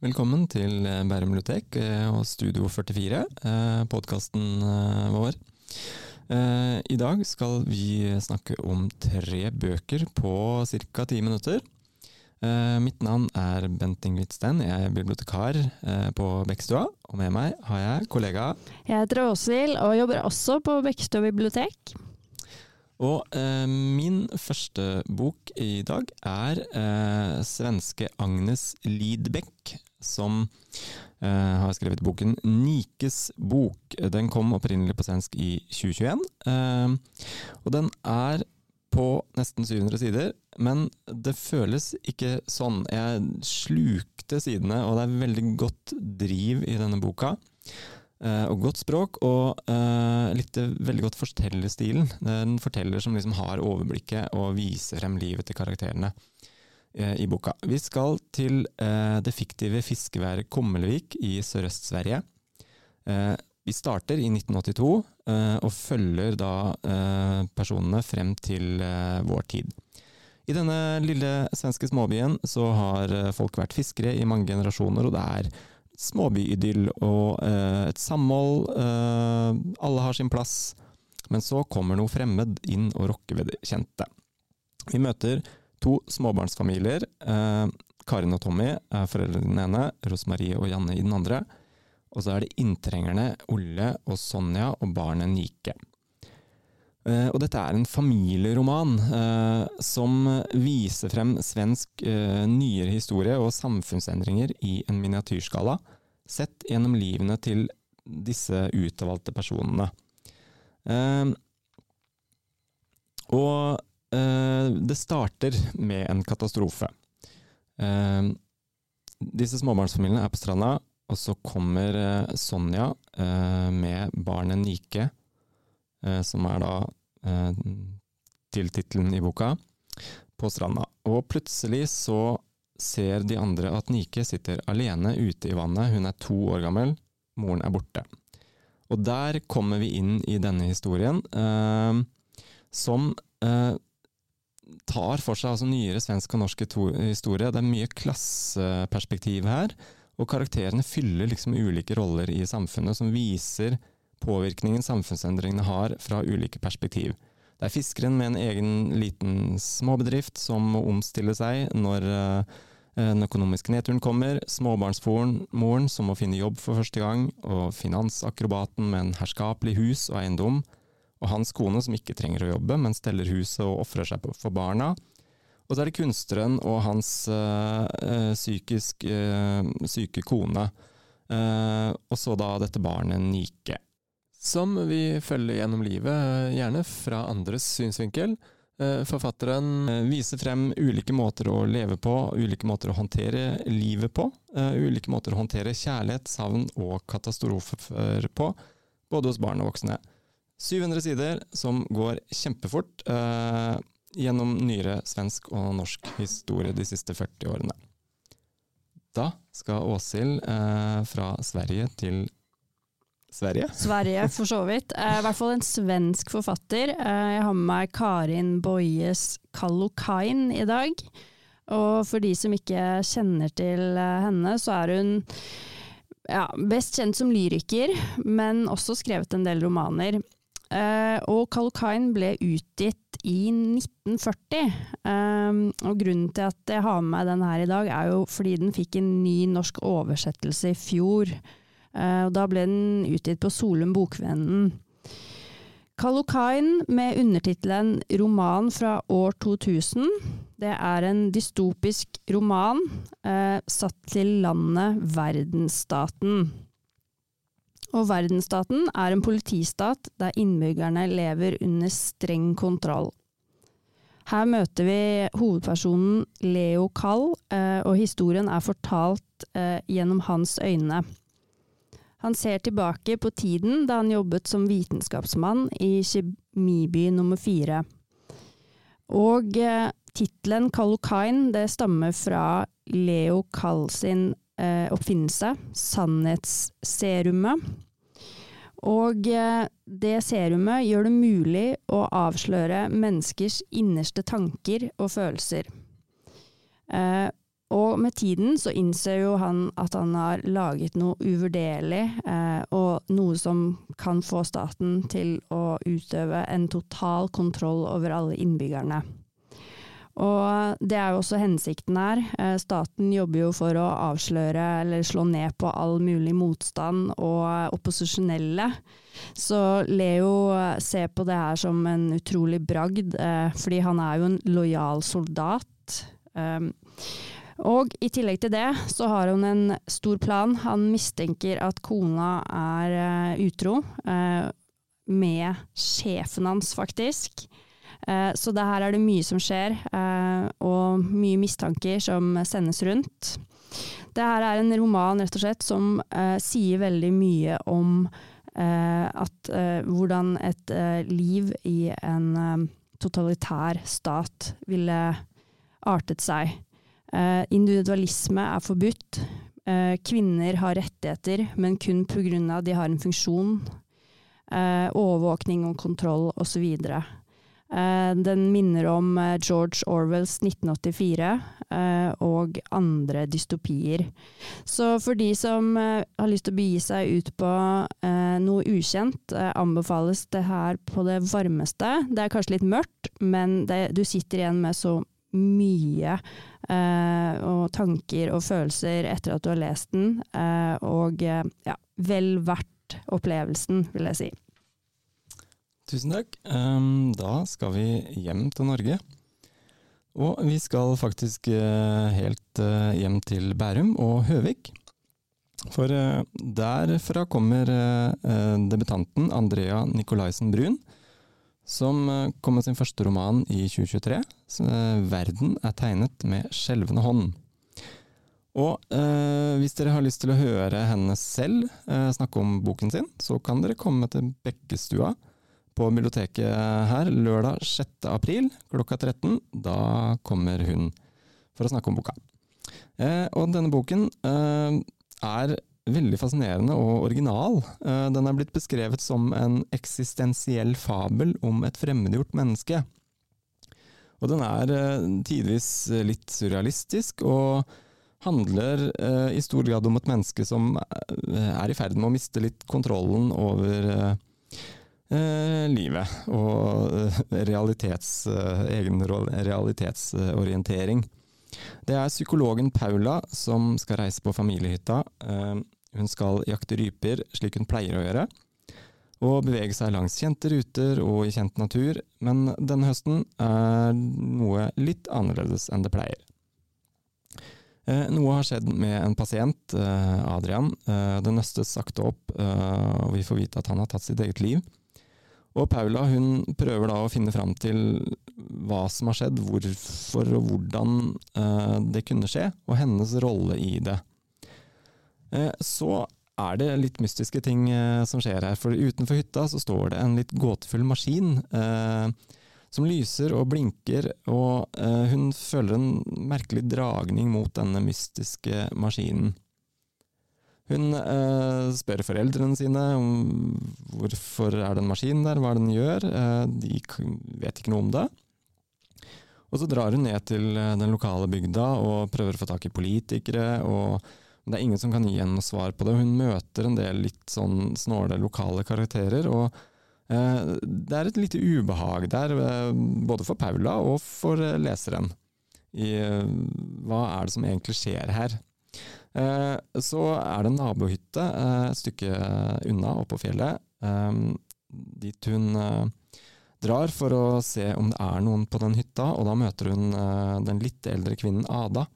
Velkommen til eh, Bærum bibliotek eh, og Studio 44, podkasten vår. Eh, I dag skal vi snakke om tre bøker på ca. ti minutter. Eh, mitt navn er Bent Ingrid jeg er bibliotekar eh, på Bekkstua. Og med meg har jeg kollega Jeg heter Åshild og jobber også på Bekkstua bibliotek. Og eh, min første bok i dag er eh, svenske Agnes Lidbeck, som eh, har skrevet boken 'Nikes bok'. Den kom opprinnelig på svensk i 2021. og den er på nesten 700 sider, men det føles ikke sånn. Jeg slukte sidene, og det er veldig godt driv i denne boka. Uh, og godt språk, og uh, likte veldig godt fortellerstilen. Det er en forteller som liksom har overblikket og viser frem livet til karakterene uh, i boka. Vi skal til det fiktive fiskeværet Kommelvik i Sørøst-Sverige. Vi starter i 1982, og følger da personene frem til vår tid. I denne lille svenske småbyen så har folk vært fiskere i mange generasjoner, og det er småbyidyll og eh, et samhold. Eh, alle har sin plass. Men så kommer noe fremmed inn og rokker ved det kjente. Vi møter to småbarnsfamilier. Eh, Karin og Tommy er foreldrene i den ene, Rosmarie og Janne i den andre. Og så er det inntrengerne Olle og Sonja og barnet Nike. Uh, og dette er en familieroman eh, som viser frem svensk eh, nyere historie og samfunnsendringer i en miniatyrskala, sett gjennom livene til disse utvalgte personene. og det starter med en katastrofe. disse småbarnsfamiliene er på stranda, og så kommer Sonja med barnet Nike Eh, som er da eh, tiltittelen i boka, på stranda. Og plutselig så ser de andre at Nike sitter alene ute i vannet. Hun er to år gammel, moren er borte. Og der kommer vi inn i denne historien, eh, som eh, tar for seg altså nyere svensk og norsk historie. Det er mye klasseperspektiv her, og karakterene fyller liksom ulike roller i samfunnet som viser påvirkningen samfunnsendringene har fra ulike perspektiv. Det er fiskeren med en egen liten småbedrift som må omstille seg når uh, den økonomiske nedturen kommer, småbarnsmoren som må finne jobb for første gang, og finansakrobaten med en herskapelig hus og eiendom, og hans kone som ikke trenger å jobbe, men steller huset og ofrer seg for barna. Og så er det kunstneren og hans øh, psykisk øh, syke kone. Uh, og så da dette barnet Nike som vi følger gjennom livet, gjerne fra andres synsvinkel. Forfatteren viser frem ulike måter å leve på, ulike måter å håndtere livet på. Ulike måter å håndtere kjærlighet, savn og katastrofer på, både hos barn og voksne. 700 sider som går kjempefort gjennom nyere svensk og norsk historie de siste 40 årene. Da skal Åshild fra Sverige til Sverige? Sverige, for så vidt. Eh, I hvert fall en svensk forfatter. Eh, jeg har med meg Karin Boyes Kallokain i dag. Og for de som ikke kjenner til eh, henne, så er hun ja, best kjent som lyriker, men også skrevet en del romaner. og Kallokain ble utgitt i 1940. og grunnen til at jeg har med meg den her i dag, er jo fordi den fikk en ny norsk oversettelse i fjor. Eh, og da ble den utgitt på Solum Bokvennen. Kallocain med undertittelen 'Roman fra år 2000'. Det er en dystopisk roman eh, satt til landet verdensstaten. Og verdensstaten er en politistat der innbyggerne lever under streng kontroll. Her møter vi hovedpersonen Leo Kall, eh, og historien er fortalt eh, gjennom hans øyne. Han ser tilbake på tiden da han jobbet som vitenskapsmann i kjemiby nummer fire. Og eh, Tittelen Kallocain stammer fra Leo Kall sin oppfinnelse, sannhetsserumet. Og eh, det serumet gjør det mulig å avsløre menneskers innerste tanker og følelser. Eh, og med tiden så innser jo han at han har laget noe uvurderlig, eh, og noe som kan få staten til å utøve en total kontroll over alle innbyggerne. Og det er jo også hensikten her. Eh, staten jobber jo for å avsløre eller slå ned på all mulig motstand og opposisjonelle. Så Leo ser på det her som en utrolig bragd, eh, fordi han er jo en lojal soldat. Um, og i tillegg til det så har hun en stor plan. Han mistenker at kona er utro, med sjefen hans faktisk. Uh, så det her er det mye som skjer, og mye mistanker som sendes rundt. Det her er en roman rett og slett som sier veldig mye om at, hvordan et liv i en totalitær stat ville artet seg. Eh, individualisme er forbudt. Eh, kvinner har rettigheter, men kun pga. de har en funksjon. Eh, overvåkning og kontroll osv. Eh, den minner om eh, George Orwells 1984 eh, og andre dystopier. Så for de som har lyst til å begi seg ut på noe ukjent, anbefales det her på det varmeste. Det er kanskje litt mørkt, men det, du sitter igjen med så mye eh, og tanker og følelser etter at du har lest den, eh, og eh, ja, vel verdt opplevelsen, vil jeg si. Tusen takk. Um, da skal vi hjem til Norge. Og vi skal faktisk uh, helt uh, hjem til Bærum og Høvik. For uh, derfra kommer debutanten Andrea Nikolaisen Brun som eh, kom med sin første roman i 2023. Eh, 'Verden er tegnet med skjelvende hånd'. Og eh, hvis dere har lyst til å høre henne selv eh, snakke om boken sin, så kan dere komme til Bekkestua på biblioteket her lørdag 6. april klokka 13. Da kommer hun for å snakke om boka. Eh, og denne boken eh, er veldig fascinerende og original. Eh, den er blitt beskrevet som en eksistensiell fabel om et fremmedgjort menneske. Og den er eh, tidvis litt surrealistisk, og handler eh, i stor grad om et menneske som er i ferd med å miste litt kontrollen over livet, og realitets, egen realitetsorientering. Det er psykologen Paula som skal reise på familiehytta hun skal jakte ryper, slik hun pleier å gjøre, og bevege seg langs kjente ruter og i kjent natur, men denne høsten er noe litt annerledes enn det pleier. Eh, noe har skjedd med en pasient, eh, Adrian. Eh, det nøstes sakte opp, og vi får vite at han har tatt sitt eget liv. Og Paula hun prøver da å finne fram til hva som har skjedd, hvorfor og hvordan det kunne skje, og hennes rolle i det. Eh, så er det litt mystiske ting eh, som skjer her. For utenfor hytta så står det en litt gåtefull maskin eh, som lyser og blinker, og eh, hun føler en merkelig dragning mot denne mystiske maskinen. Hun eh, spør foreldrene sine om hvorfor er det en maskin der, hva den gjør. Eh, de vet ikke noe om det. Og så drar hun ned til den lokale bygda og prøver å få tak i politikere. og det er ingen som kan gi henne noe svar på det. Hun møter en del litt sånn snåle lokale karakterer. og eh, Det er et lite ubehag der, eh, både for Paula og for eh, leseren. I eh, hva er det som egentlig skjer her? Eh, så er det en nabohytte eh, et stykke unna, oppå fjellet, dit hun drar for å se om det er noen på den hytta, og da møter hun den litt eldre kvinnen Ada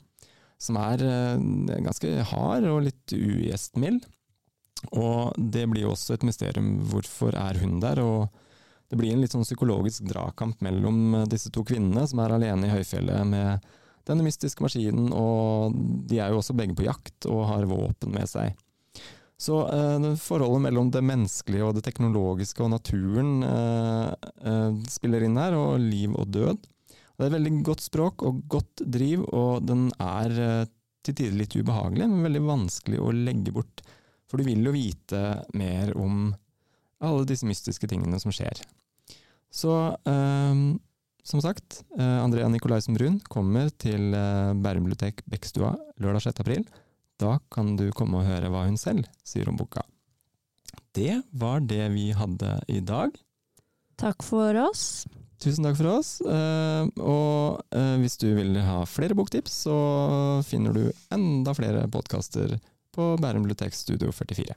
som er eh, ganske hard og litt ugjestmild. Og det blir jo også et mysterium. Hvorfor er hun der? Og det blir en litt sånn psykologisk dragkamp mellom eh, disse to kvinnene som er alene i høyfjellet med denne mystiske maskinen, og de er jo også begge på jakt og har våpen med seg. Så eh, forholdet mellom det menneskelige og det teknologiske og naturen eh, eh, spiller inn her, og liv og død. Det er veldig godt språk og godt driv, og den er eh, til tider litt ubehagelig, men veldig vanskelig å legge bort. For du vil jo vite mer om alle disse mystiske tingene som skjer. Så eh, som sagt, eh, Andrea Nikolaisen Brun kommer til eh, Bærum bibliotek Bekkstua lørdag 6. april. Da kan du komme og høre hva hun selv sier om boka. Det var det vi hadde i dag. Takk for oss. Tusen takk for oss. eh, og hvis du vil ha flere boktips, så finner du enda flere podkaster på Bærum biblioteks Studio 44.